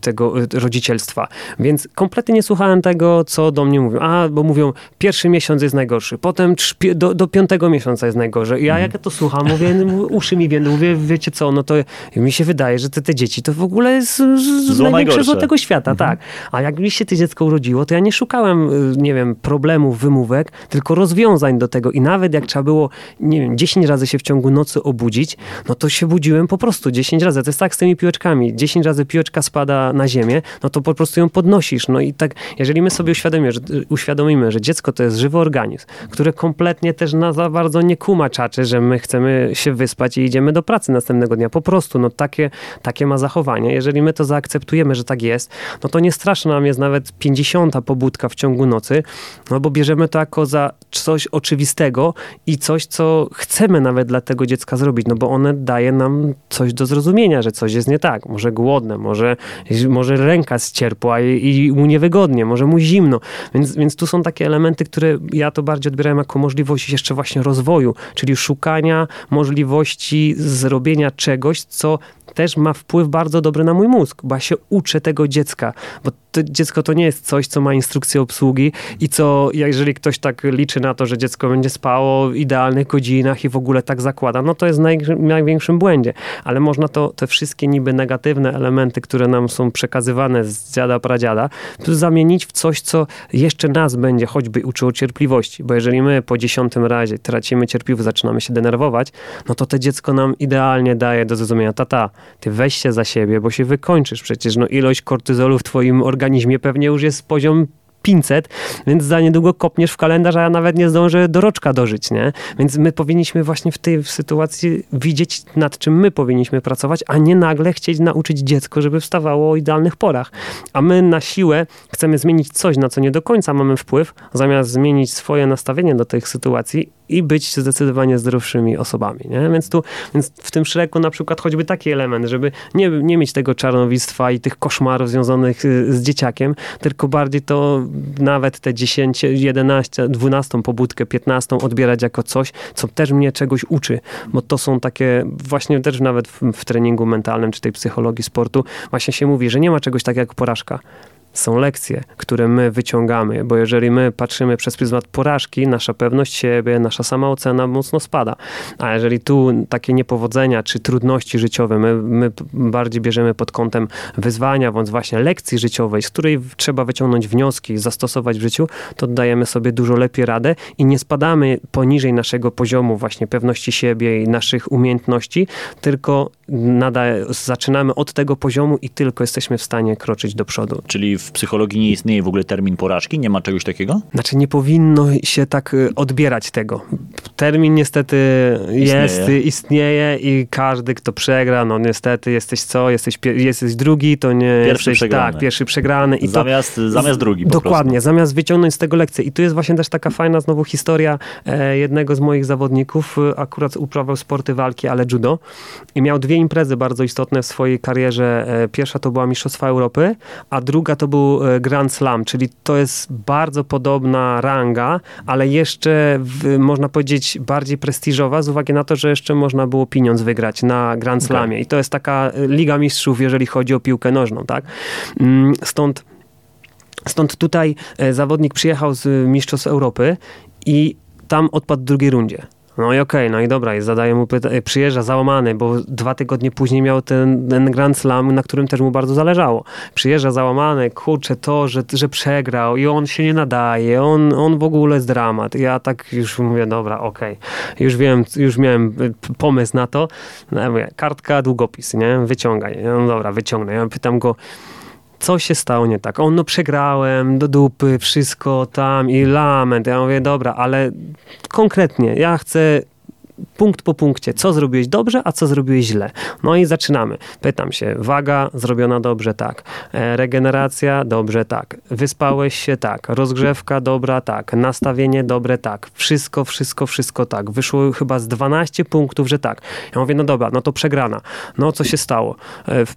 tego e, rodzicielstwa. Więc kompletnie nie słuchałem tego, co do mnie mówią. A, bo mówią, pierwszy miesiąc jest najgorszy, potem do, do piątego miesiąca jest najgorzej. Ja jak ja to słucham, mówię, uszy mi więdą, mówię, wiecie co, no to mi się wydaje, że te, te dzieci to w ogóle jest z, z największego tego świata, mhm. tak. A jak mi się to dziecko urodziło, to ja nie szukałem, e, nie wiem, problemu problemów, wymówek, tylko rozwiązań do tego. I nawet jak trzeba było, nie wiem, 10 razy się w ciągu nocy obudzić, no to się budziłem po prostu 10 razy. To jest tak z tymi piłeczkami. 10 razy piłeczka spada na ziemię, no to po prostu ją podnosisz. No i tak, jeżeli my sobie uświadomimy, że, uświadomimy, że dziecko to jest żywy organizm, które kompletnie też na za bardzo nie kuma czaczy, że my chcemy się wyspać i idziemy do pracy następnego dnia. Po prostu, no takie, takie ma zachowanie. Jeżeli my to zaakceptujemy, że tak jest, no to nie straszna nam jest nawet 50 pobudka w ciągu nocy, no bo bierzemy to jako za coś oczywistego i coś, co chcemy nawet dla tego dziecka zrobić, no bo one daje nam coś do zrozumienia, że coś jest nie tak. Może głodne, może, może ręka ścierpła i, i mu niewygodnie, może mu zimno. Więc, więc tu są takie elementy, które ja to bardziej odbieram jako możliwość jeszcze właśnie rozwoju, czyli szukania możliwości zrobienia czegoś, co też ma wpływ bardzo dobry na mój mózg, bo ja się uczę tego dziecka, bo to dziecko to nie jest coś, co ma instrukcję obsługi i co, jeżeli ktoś tak liczy na to, że dziecko będzie spało w idealnych godzinach i w ogóle tak zakłada, no to jest naj, największym błędzie. Ale można to, te wszystkie niby negatywne elementy, które nam są przekazywane z dziada, pradziada, zamienić w coś, co jeszcze nas będzie choćby uczyło cierpliwości, bo jeżeli my po dziesiątym razie tracimy cierpliwość, zaczynamy się denerwować, no to to dziecko nam idealnie daje do zrozumienia, tata, ty weź się za siebie, bo się wykończysz przecież, no ilość kortyzolu w twoim organizmie pewnie już jest poziom 500, więc za niedługo kopniesz w kalendarz, a ja nawet nie zdążę do roczka dożyć, nie? Więc my powinniśmy właśnie w tej sytuacji widzieć, nad czym my powinniśmy pracować, a nie nagle chcieć nauczyć dziecko, żeby wstawało o idealnych porach. A my na siłę chcemy zmienić coś, na co nie do końca mamy wpływ, zamiast zmienić swoje nastawienie do tych sytuacji i być zdecydowanie zdrowszymi osobami. Nie? Więc tu więc w tym szeregu na przykład choćby taki element, żeby nie, nie mieć tego czarnowictwa i tych koszmarów związanych y, z dzieciakiem, tylko bardziej to nawet te 10, 11, 12 pobudkę, 15 odbierać jako coś, co też mnie czegoś uczy, bo to są takie właśnie też nawet w, w treningu mentalnym czy tej psychologii sportu właśnie się mówi, że nie ma czegoś takiego jak porażka są lekcje, które my wyciągamy, bo jeżeli my patrzymy przez pryzmat porażki, nasza pewność siebie, nasza samoocena mocno spada. A jeżeli tu takie niepowodzenia czy trudności życiowe my, my bardziej bierzemy pod kątem wyzwania, bądź właśnie lekcji życiowej, z której trzeba wyciągnąć wnioski, zastosować w życiu, to dajemy sobie dużo lepiej radę i nie spadamy poniżej naszego poziomu właśnie pewności siebie i naszych umiejętności, tylko nadal zaczynamy od tego poziomu i tylko jesteśmy w stanie kroczyć do przodu. Czyli w psychologii nie istnieje w ogóle termin porażki? Nie ma czegoś takiego? Znaczy nie powinno się tak y, odbierać tego. Termin niestety jest, istnieje, istnieje i każdy, kto przegra, no niestety jesteś co? Jesteś, jesteś drugi, to nie pierwszy jesteś, przegrany. tak, pierwszy przegrany. I zamiast, to, zamiast drugi Dokładnie, prostu. zamiast wyciągnąć z tego lekcję. I tu jest właśnie też taka fajna znowu historia e, jednego z moich zawodników, e, akurat uprawiał sporty walki, ale judo i miał dwie imprezy bardzo istotne w swojej karierze. E, pierwsza to była Mistrzostwa Europy, a druga to był e, Grand Slam, czyli to jest bardzo podobna ranga, ale jeszcze w, można powiedzieć bardziej prestiżowa z uwagi na to, że jeszcze można było pieniądz wygrać na Grand Slamie. Okay. I to jest taka e, Liga Mistrzów, jeżeli chodzi o piłkę nożną, tak? Mm, stąd Stąd tutaj zawodnik przyjechał z Mistrzostw Europy i tam odpadł w drugiej rundzie. No i okej, okay, no i dobra, i zadaje mu pytanie, przyjeżdża załamany, bo dwa tygodnie później miał ten, ten Grand Slam, na którym też mu bardzo zależało. Przyjeżdża załamany, kurczę, to, że, że przegrał i on się nie nadaje, on, on w ogóle jest dramat. Ja tak już mówię, dobra, okej, okay. już wiem, już miałem pomysł na to. No, mówię, kartka, długopis, nie? Wyciągaj. No dobra, wyciągnę. Ja pytam go, co się stało nie tak? On, no przegrałem, do dupy, wszystko tam i lament. Ja mówię, dobra, ale konkretnie, ja chcę punkt po punkcie, co zrobiłeś dobrze, a co zrobiłeś źle. No i zaczynamy. Pytam się, waga zrobiona dobrze, tak. E, regeneracja, dobrze, tak. Wyspałeś się, tak. Rozgrzewka, dobra, tak. Nastawienie, dobre, tak. Wszystko, wszystko, wszystko, tak. Wyszło chyba z 12 punktów, że tak. Ja mówię, no dobra, no to przegrana. No co się stało? E, w,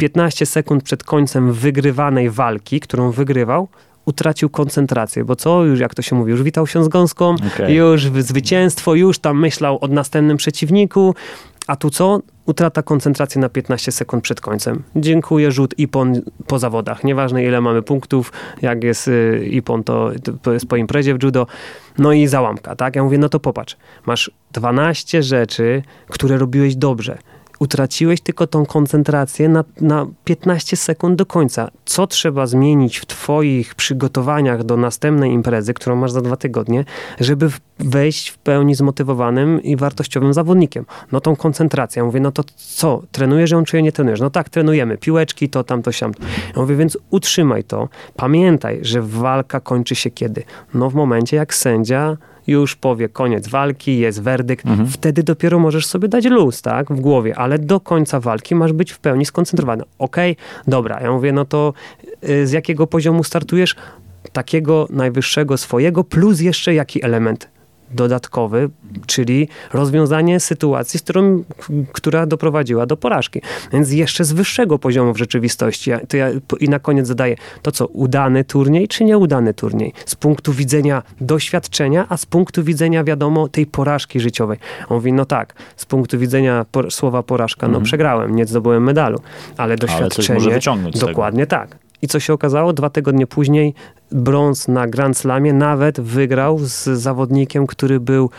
15 sekund przed końcem wygrywanej walki, którą wygrywał, utracił koncentrację, bo co, już jak to się mówi, już witał się z gąską, okay. już zwycięstwo, już tam myślał o następnym przeciwniku, a tu co? Utrata koncentracji na 15 sekund przed końcem. Dziękuję, rzut ipon po zawodach. Nieważne ile mamy punktów, jak jest y, ipon, to, to jest po imprezie w judo. No i załamka, tak? Ja mówię, no to popatrz, masz 12 rzeczy, które robiłeś dobrze utraciłeś tylko tą koncentrację na, na 15 sekund do końca. Co trzeba zmienić w twoich przygotowaniach do następnej imprezy, którą masz za dwa tygodnie, żeby wejść w pełni zmotywowanym i wartościowym zawodnikiem? No tą koncentrację. Ja mówię, no to co? Trenujesz ją, czy nie trenujesz? No tak, trenujemy. Piłeczki, to, tam, to, siam. Ja mówię, więc utrzymaj to. Pamiętaj, że walka kończy się kiedy? No w momencie, jak sędzia już powie koniec walki, jest werdykt, mhm. wtedy dopiero możesz sobie dać luz, tak, w głowie, ale do końca walki masz być w pełni skoncentrowany. Okej, okay, dobra, ja mówię, no to y, z jakiego poziomu startujesz? Takiego najwyższego swojego, plus jeszcze jaki element dodatkowy, czyli rozwiązanie sytuacji, z którą, która doprowadziła do porażki. Więc jeszcze z wyższego poziomu w rzeczywistości. To ja I na koniec zadaję, to co, udany turniej czy nieudany turniej? Z punktu widzenia doświadczenia, a z punktu widzenia, wiadomo, tej porażki życiowej. On mówi, no tak, z punktu widzenia por słowa porażka, no mhm. przegrałem, nie zdobyłem medalu, ale doświadczenie... Ale może wyciągnąć Dokładnie tak. I co się okazało? Dwa tygodnie później brąz na Grand Slamie nawet wygrał z zawodnikiem, który był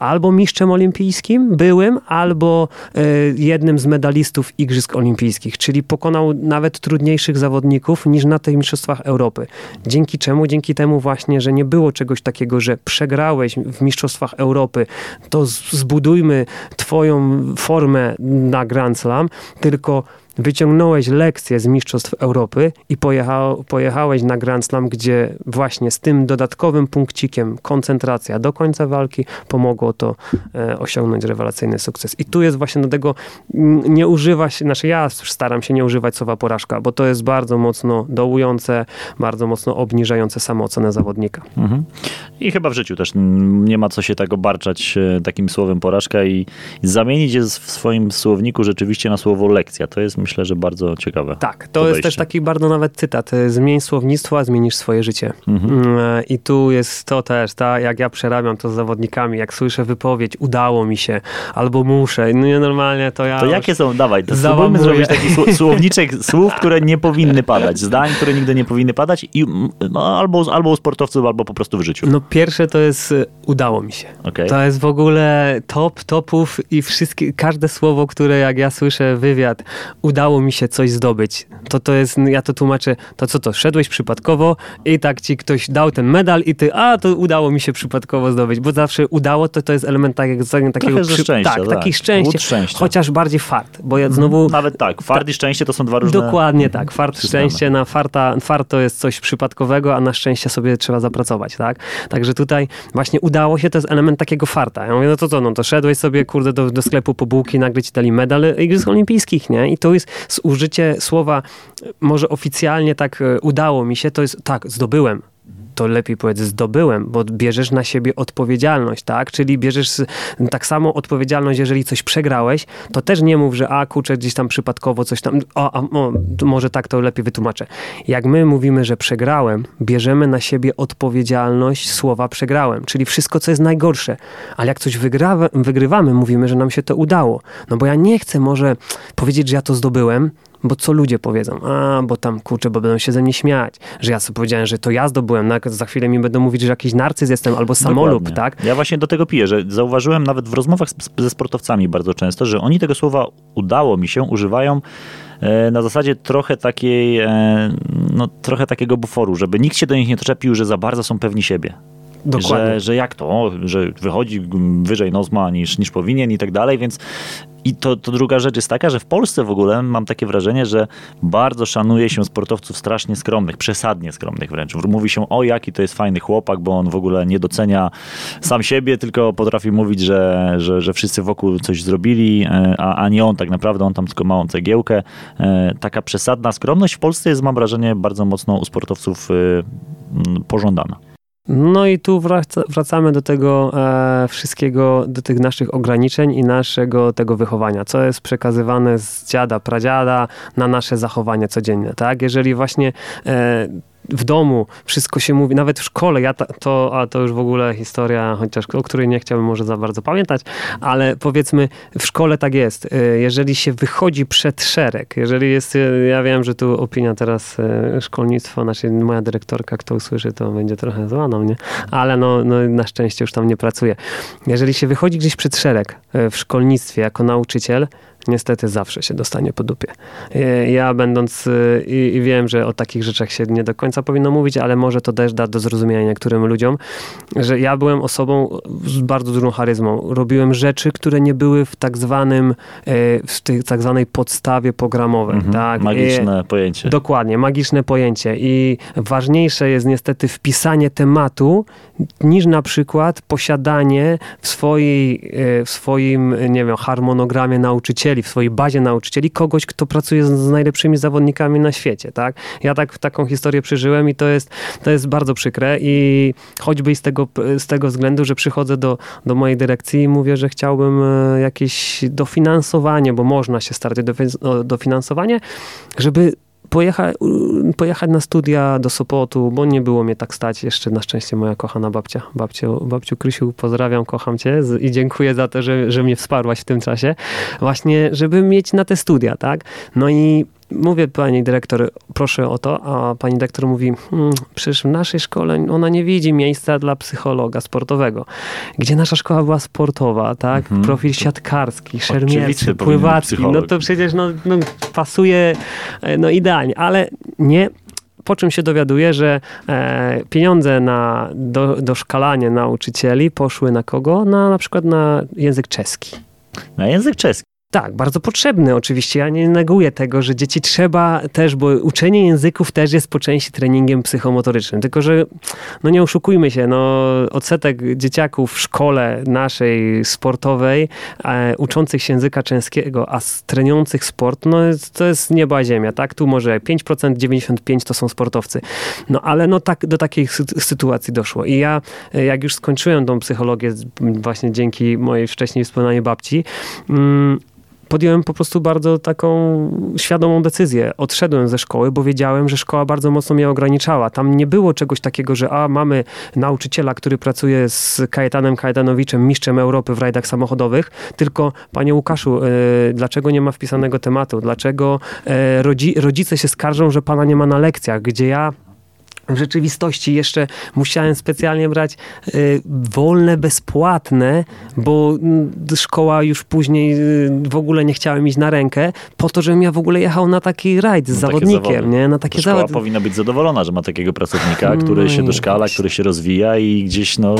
albo mistrzem olimpijskim byłym, albo y, jednym z medalistów Igrzysk Olimpijskich, czyli pokonał nawet trudniejszych zawodników niż na tych Mistrzostwach Europy. Dzięki czemu? Dzięki temu właśnie, że nie było czegoś takiego, że przegrałeś w Mistrzostwach Europy, to zbudujmy twoją formę na Grand Slam, tylko wyciągnąłeś lekcję z Mistrzostw Europy i pojechał, pojechałeś na Grand Slam, gdzie właśnie z tym dodatkowym punkcikiem koncentracja do końca walki pomogło to e, osiągnąć rewelacyjny sukces. I tu jest właśnie do tego, nie używa się, znaczy ja staram się nie używać słowa porażka, bo to jest bardzo mocno dołujące, bardzo mocno obniżające samoocenę zawodnika. Mhm. I chyba w życiu też nie ma co się tak obarczać e, takim słowem porażka i zamienić je w swoim słowniku rzeczywiście na słowo lekcja. To jest myślę, że bardzo ciekawe. Tak, to podejście. jest też taki bardzo nawet cytat. Zmień słownictwo, a zmienisz swoje życie. Mhm. Mm, e, I tu jest to też, tak, jak ja przerabiam to z zawodnikami, jak słyszę wypowiedź, udało mi się, albo muszę, no nie normalnie to ja... To jakie są, dawaj, to spróbujmy zrobić taki słowniczek słów, które nie powinny padać, zdań, które nigdy nie powinny padać i no, albo, albo u sportowców, albo po prostu w życiu. No pierwsze to jest e, udało mi się. Okay. To jest w ogóle top topów i wszystkie, każde słowo, które jak ja słyszę wywiad, udało mi się coś zdobyć. To to jest, ja to tłumaczę, to co to, szedłeś przypadkowo i tak ci ktoś dał ten medal i ty, a to udało mi się przypadkowo zdobyć, bo zawsze udało to, to jest element tak, takiego przy, szczęścia, tak, tak. Taki szczęście, szczęścia. chociaż bardziej fart, bo ja znowu... Mhm. Nawet tak, fart i szczęście to są dwa różne... Dokładnie tak, fart, systemy. szczęście, na farta, fart to jest coś przypadkowego, a na szczęście sobie trzeba zapracować, tak? Także tutaj właśnie udało się, to jest element takiego farta. Ja mówię, no to co, no to szedłeś sobie, kurde, do, do sklepu po bułki, nagle ci dali medal Igrzysk Olimpijskich, nie? I to jest użycie słowa, może oficjalnie tak e, udało mi się, to jest tak, zdobyłem to lepiej powiedz zdobyłem, bo bierzesz na siebie odpowiedzialność, tak? Czyli bierzesz tak samo odpowiedzialność, jeżeli coś przegrałeś, to też nie mów, że a kurczę, gdzieś tam przypadkowo coś tam, o, a, może tak to lepiej wytłumaczę. Jak my mówimy, że przegrałem, bierzemy na siebie odpowiedzialność słowa przegrałem, czyli wszystko, co jest najgorsze. Ale jak coś wygra, wygrywamy, mówimy, że nam się to udało. No bo ja nie chcę może powiedzieć, że ja to zdobyłem, bo co ludzie powiedzą? A, bo tam kurczę, bo będą się ze mnie śmiać, że ja sobie powiedziałem, że to ja zdobyłem, no, za chwilę mi będą mówić, że jakiś narcyz jestem albo samolub, Dokładnie. tak? Ja właśnie do tego piję, że zauważyłem nawet w rozmowach ze sportowcami bardzo często, że oni tego słowa udało mi się używają e, na zasadzie trochę takiej, e, no trochę takiego buforu, żeby nikt się do nich nie czepił, że za bardzo są pewni siebie. Dokładnie. Że, że jak to, że wychodzi wyżej nozma niż, niż powinien i tak dalej, więc i to, to druga rzecz jest taka, że w Polsce w ogóle mam takie wrażenie, że bardzo szanuje się sportowców strasznie skromnych, przesadnie skromnych wręcz. Mówi się, o jaki to jest fajny chłopak, bo on w ogóle nie docenia sam siebie, tylko potrafi mówić, że, że, że wszyscy wokół coś zrobili, e, a, a nie on tak naprawdę, on tam tylko małą cegiełkę. E, taka przesadna skromność w Polsce jest, mam wrażenie, bardzo mocno u sportowców e, pożądana. No i tu wraca, wracamy do tego e, wszystkiego, do tych naszych ograniczeń i naszego tego wychowania, co jest przekazywane z dziada, pradziada na nasze zachowanie codzienne, tak? Jeżeli właśnie e, w domu wszystko się mówi, nawet w szkole, ja to, a to już w ogóle historia, chociaż o której nie chciałbym może za bardzo pamiętać, ale powiedzmy w szkole tak jest, y, jeżeli się wychodzi przed szereg, jeżeli jest, y, ja wiem, że tu opinia teraz y, szkolnictwo, znaczy moja dyrektorka, kto usłyszy, to będzie trochę zła na mnie, ale no, no na szczęście już tam nie pracuje. Jeżeli się wychodzi gdzieś przed szereg w szkolnictwie jako nauczyciel, niestety zawsze się dostanie po dupie. Ja będąc e, i, i, wiem, że o takich rzeczach się nie do końca powinno mówić, ale może to też da do zrozumienia niektórym ludziom, że ja byłem osobą z bardzo dużą charyzmą. Robiłem rzeczy, które nie były w tak zwanym, e, w tej tak zwanej podstawie programowej. Mhm, tak? Magiczne pojęcie. Dokładnie, magiczne pojęcie. I ważniejsze jest niestety wpisanie tematu, niż na przykład posiadanie w swojej, w swoim, nie wiem, harmonogramie nauczyciela nauczycieli, w swojej bazie nauczycieli kogoś, kto pracuje z, z najlepszymi zawodnikami na świecie, tak? Ja tak, taką historię przeżyłem i to jest, to jest bardzo przykre i choćby z tego, z tego względu, że przychodzę do, do mojej dyrekcji i mówię, że chciałbym e, jakieś dofinansowanie, bo można się starać o dofinansowanie, żeby pojecha, pojechać na studia do Sopotu, bo nie było mnie tak stać. Jeszcze na szczęście moja kochana babcia. Babciu, babciu Krysiu, pozdrawiam, kocham cię i dziękuję za to, że, że mnie wsparłaś w tym czasie. Właśnie, żeby mieć na te studia, tak? No i mówię pani dyrektor, proszę o to, a pani dyrektor mówi, hmm, przecież w naszej szkole ona nie widzi miejsca dla psychologa sportowego. Gdzie nasza szkoła była sportowa, tak? Mhm. Profil siatkarski, szermierczy, pływacki, no to przecież no, no, pasuje e, no idealnie, ale nie, po czym się dowiaduję, że e, pieniądze na do, doszkalanie nauczycieli poszły na kogo? Na na przykład na język czeski. Na język czeski. Tak, bardzo potrzebny oczywiście. Ja nie neguję tego, że dzieci trzeba też, bo uczenie języków też jest po części treningiem psychomotorycznym. Tylko, że no nie oszukujmy się, no odsetek dzieciaków w szkole naszej sportowej, e, uczących się języka czeskiego, a trenujących sport, no to jest nieba ziemia, tak? Tu może 5%, 95% to są sportowcy. No ale no tak, do takiej sytuacji doszło. I ja, e, jak już skończyłem tą psychologię, właśnie dzięki mojej wcześniej wspomnianej babci, mm, podjąłem po prostu bardzo taką świadomą decyzję. Odszedłem ze szkoły, bo wiedziałem, że szkoła bardzo mocno mnie ograniczała. Tam nie było czegoś takiego, że a, mamy nauczyciela, który pracuje z Kajetanem Kajetanowiczem, mistrzem Europy w rajdach samochodowych, tylko panie Łukaszu, e, dlaczego nie ma wpisanego tematu? Dlaczego e, rodzi, rodzice się skarżą, że pana nie ma na lekcjach, gdzie ja w rzeczywistości jeszcze musiałem specjalnie brać y, wolne, bezpłatne, bo y, szkoła już później y, w ogóle nie chciałem iść na rękę, po to, żebym ja w ogóle jechał na taki rajd z no, zawodnikiem, nie? Na takie Szkoła zawody. powinna być zadowolona, że ma takiego pracownika, który się doszkala, który się rozwija i gdzieś no,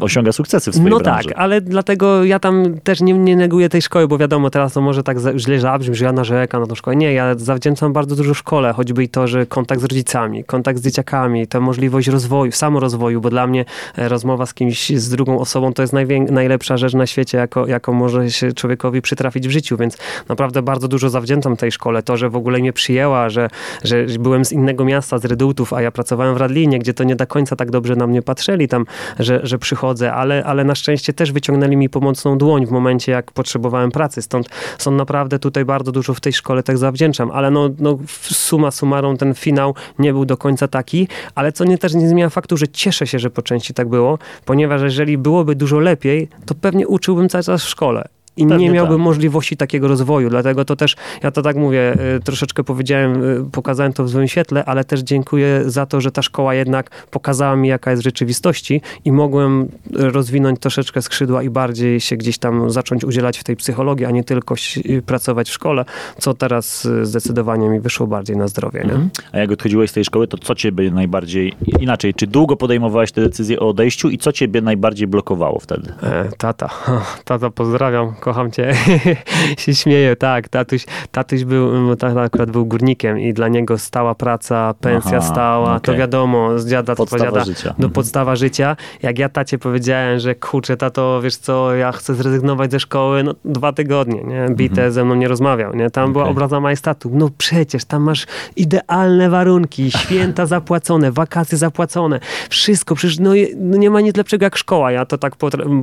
osiąga sukcesy w swojej No branży. tak, ale dlatego ja tam też nie, nie neguję tej szkoły, bo wiadomo, teraz to może tak źle zabrzmi, że ja narzekam na tą szkołę. Nie, ja zawdzięczam bardzo dużo szkole, choćby i to, że kontakt z rodzicami, kontakt z dzieciakami, ta tę możliwość rozwoju, samorozwoju, bo dla mnie e, rozmowa z kimś, z drugą osobą to jest najlepsza rzecz na świecie, jako, jaką może się człowiekowi przytrafić w życiu, więc naprawdę bardzo dużo zawdzięczam tej szkole. To, że w ogóle mnie przyjęła, że, że byłem z innego miasta, z Redutów, a ja pracowałem w Radlinie, gdzie to nie do końca tak dobrze na mnie patrzyli tam, że, że przychodzę, ale, ale na szczęście też wyciągnęli mi pomocną dłoń w momencie, jak potrzebowałem pracy. Stąd są naprawdę tutaj bardzo dużo w tej szkole tak zawdzięczam, ale no, no suma summarum ten finał nie był do końca taki, ale co nie też nie zmienia faktu, że cieszę się, że po części tak było, ponieważ jeżeli byłoby dużo lepiej, to pewnie uczyłbym cały czas w szkole i Pewnie nie miałbym tak. możliwości takiego rozwoju. Dlatego to też, ja to tak mówię, y, troszeczkę powiedziałem, y, pokazałem to w złym świetle, ale też dziękuję za to, że ta szkoła jednak pokazała mi, jaka jest rzeczywistości i mogłem rozwinąć troszeczkę skrzydła i bardziej się gdzieś tam zacząć udzielać w tej psychologii, a nie tylko y, pracować w szkole, co teraz zdecydowanie mi wyszło bardziej na zdrowie. Mhm. A jak odchodziłeś z tej szkoły, to co ciebie najbardziej, inaczej, czy długo podejmowałeś te decyzje o odejściu i co ciebie najbardziej blokowało wtedy? E, tata. Tata, pozdrawiam kocham cię, się śmieję, tak, tatuś, tatuś był, no, tata akurat był górnikiem i dla niego stała praca, pensja Aha, stała, okay. to wiadomo, z dziada to podziada, życia. do mhm. podstawa życia. Jak ja tacie powiedziałem, że kurczę, tato, wiesz co, ja chcę zrezygnować ze szkoły, no dwa tygodnie, nie, bite mhm. ze mną nie rozmawiał, nie, tam okay. była obraza majestatu, no przecież, tam masz idealne warunki, święta zapłacone, wakacje zapłacone, wszystko, przecież no, no nie ma nic lepszego jak szkoła, ja to tak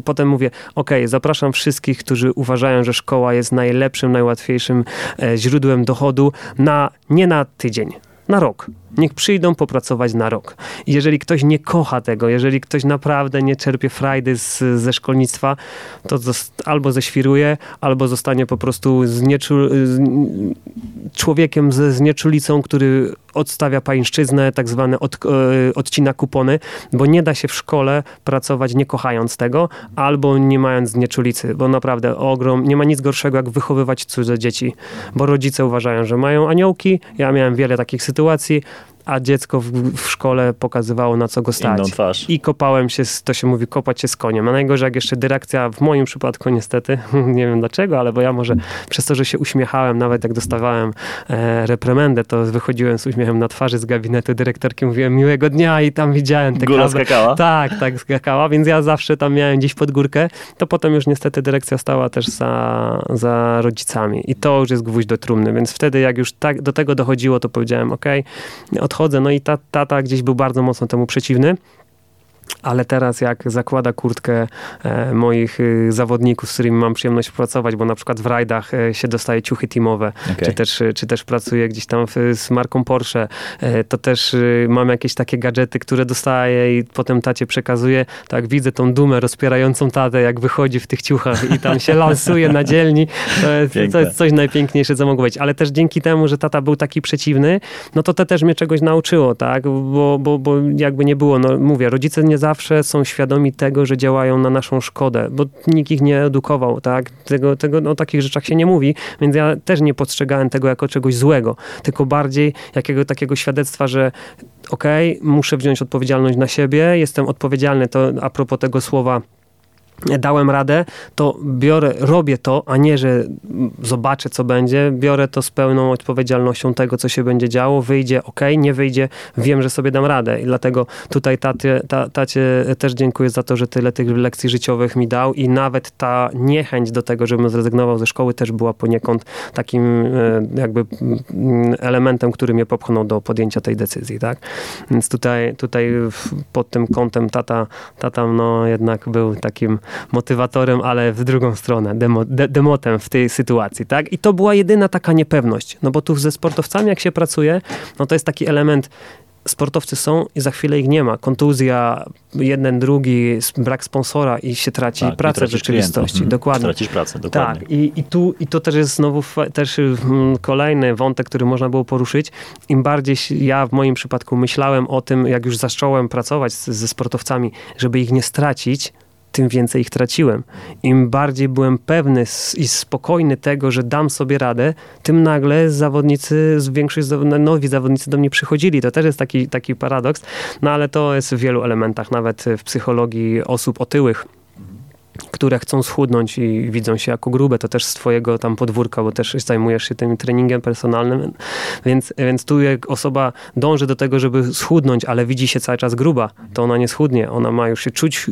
potem mówię, okej, okay, zapraszam wszystkich, którzy uważają, że szkoła jest najlepszym, najłatwiejszym e, źródłem dochodu na, nie na tydzień, na rok. Niech przyjdą popracować na rok. Jeżeli ktoś nie kocha tego, jeżeli ktoś naprawdę nie czerpie frajdy z, ze szkolnictwa, to albo zeświruje, albo zostanie po prostu znieczul, z, człowiekiem ze znieczulicą, który odstawia pańszczyznę, tak zwane od, e, odcina kupony, bo nie da się w szkole pracować nie kochając tego, albo nie mając znieczulicy, bo naprawdę ogrom, nie ma nic gorszego jak wychowywać cudze dzieci, bo rodzice uważają, że mają aniołki. Ja miałem wiele takich sytuacji, sytuacji a dziecko w, w, szkole pokazywało na co go stać. I kopałem się, to się mówi, kopać się z koniem. A najgorzej jak jeszcze dyrekcja, w moim przypadku niestety, nie wiem dlaczego, ale bo ja może przez to, że się uśmiechałem, nawet jak dostawałem e, reprymendę, to wychodziłem z uśmiechem na twarzy z gabinetu dyrektorki, mówiłem miłego dnia i tam widziałem te Góra skakała? Tak, tak skakała, więc ja zawsze tam miałem gdzieś pod górkę. To potem już niestety dyrekcja stała też za, za rodzicami i to już jest gwóźdź do trumny, więc wtedy jak już tak do tego dochodziło, to powiedziałem, ok, odchodzę. No i ta, tata gdzieś był bardzo mocno temu przeciwny. Ale teraz jak zakłada kurtkę e, moich e, zawodników, z którymi mam przyjemność pracować, bo na przykład w rajdach e, się dostaje ciuchy teamowe, okay. czy, też, czy też pracuję gdzieś tam w, z marką Porsche, to też mam jakieś takie gadżety, które dostaję i potem tacie przekazuję. Tak widzę tą dumę rozpierającą tatę, jak wychodzi w tych ciuchach i tam się lansuje na dzielni. To jest, to jest coś najpiękniejsze, co mogło być. Ale też dzięki temu, że tata był taki przeciwny, no to to też mnie czegoś nauczyło, tak? Bo, bo, bo jakby nie było, no mówię, rodzice nie zawsze są świadomi tego, że działają na naszą szkodę, bo nikt ich nie edukował, tak? Tego, tego, o takich rzeczach się nie mówi, więc ja też nie postrzegałem tego jako czegoś złego, tylko bardziej jakiego takiego świadectwa, że okej, okay, muszę wziąć odpowiedzialność na siebie, jestem odpowiedzialny, to a propos tego słowa dałem radę, to biorę, robię to, a nie, że zobaczę, co będzie. Biorę to z pełną odpowiedzialnością tego, co się będzie działo. Wyjdzie ok, nie wyjdzie, wiem, że sobie dam radę. I dlatego tutaj tacie, ta, tacie też dziękuję za to, że tyle tych lekcji życiowych mi dał i nawet ta niechęć do tego, żebym zrezygnował ze szkoły też była poniekąd takim e, jakby mm, elementem, który mnie popchnął do podjęcia tej decyzji, tak? Więc tutaj, tutaj pod tym kątem tata, tata no jednak był takim motywatorem, ale w drugą stronę, demo, de, demotem w tej sytuacji, tak? I to była jedyna taka niepewność, no bo tu ze sportowcami jak się pracuje, no to jest taki element sportowcy są i za chwilę ich nie ma. Kontuzja, jeden, drugi, brak sponsora i się traci tak, pracę w rzeczywistości. Mhm. Dokładnie. Tracisz pracę, dokładnie. Tak, i, i, tu, i to też jest znowu też mm, kolejny wątek, który można było poruszyć. Im bardziej ja w moim przypadku myślałem o tym, jak już zacząłem pracować ze sportowcami, żeby ich nie stracić, tym więcej ich traciłem. Im bardziej byłem pewny i spokojny tego, że dam sobie radę, tym nagle zawodnicy, większość nowi zawodnicy do mnie przychodzili. To też jest taki, taki paradoks, no ale to jest w wielu elementach, nawet w psychologii osób otyłych które chcą schudnąć i widzą się jako grube, to też z twojego tam podwórka, bo też zajmujesz się tym treningiem personalnym, więc, więc tu jak osoba dąży do tego, żeby schudnąć, ale widzi się cały czas gruba, to ona nie schudnie, ona ma już się czuć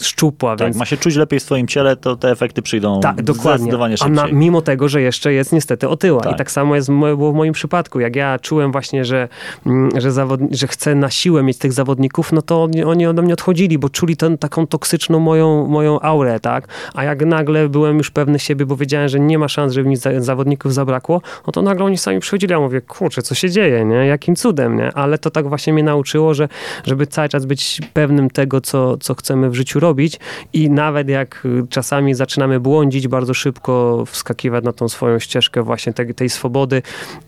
szczupła. Tak, więc... ma się czuć lepiej w swoim ciele, to te efekty przyjdą tak, dokładnie. zdecydowanie szybciej. A na, mimo tego, że jeszcze jest niestety otyła. Tak. I tak samo jest, było w moim przypadku. Jak ja czułem właśnie, że, mm, że, zawod... że chcę na siłę mieć tych zawodników, no to oni, oni ode mnie odchodzili, bo czuli ten, taką toksyczną moją, moją aurę, tak? A jak nagle byłem już pewny siebie, bo wiedziałem, że nie ma szans, żeby mi zawodników zabrakło, no to nagle oni sami przychodzili. Ja mówię, kurczę, co się dzieje, nie? Jakim cudem, nie? Ale to tak właśnie mnie nauczyło, że żeby cały czas być pewnym tego, co, co chcemy w życiu robić, robić i nawet jak czasami zaczynamy błądzić, bardzo szybko wskakiwać na tą swoją ścieżkę właśnie tej, tej swobody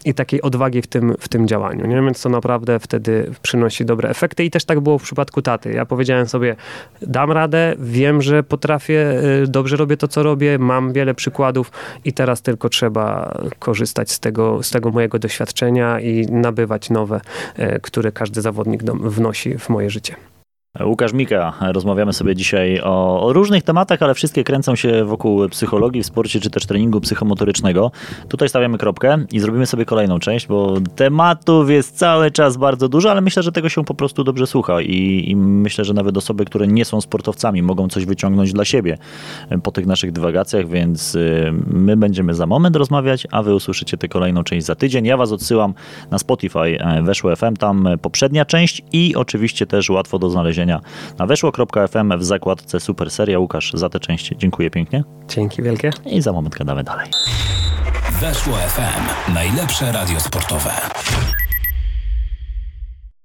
i takiej odwagi w tym, w tym działaniu. Nie? Więc to naprawdę wtedy przynosi dobre efekty i też tak było w przypadku taty. Ja powiedziałem sobie, dam radę, wiem, że potrafię, y, dobrze robię to, co robię, mam wiele przykładów i teraz tylko trzeba korzystać z tego, z tego mojego doświadczenia i nabywać nowe, y, które każdy zawodnik wnosi w moje życie. Łukasz Mika, rozmawiamy sobie dzisiaj o, o, różnych tematach, ale wszystkie kręcą się wokół psychologii w sporcie czy też treningu psychomotorycznego. Tutaj stawiamy kropkę i zrobimy sobie kolejną część, bo tematów jest cały czas bardzo dużo, ale myślę, że tego się po prostu dobrze słucha i, i myślę, że nawet osoby, które nie są sportowcami mogą coś wyciągnąć dla siebie po tych naszych dywagacjach, więc y, my będziemy za moment rozmawiać, a wy usłyszycie tę kolejną część za tydzień. Ja was odsyłam na Spotify, e, weszło FM, tam poprzednia część i oczywiście też łatwo do znalezienia znalezienia na weszło.fm w zakładce Super Seria. Łukasz, za tę część dziękuję pięknie. Dzięki wielkie. I za moment gadamy dalej. Weszło FM. Najlepsze radio sportowe.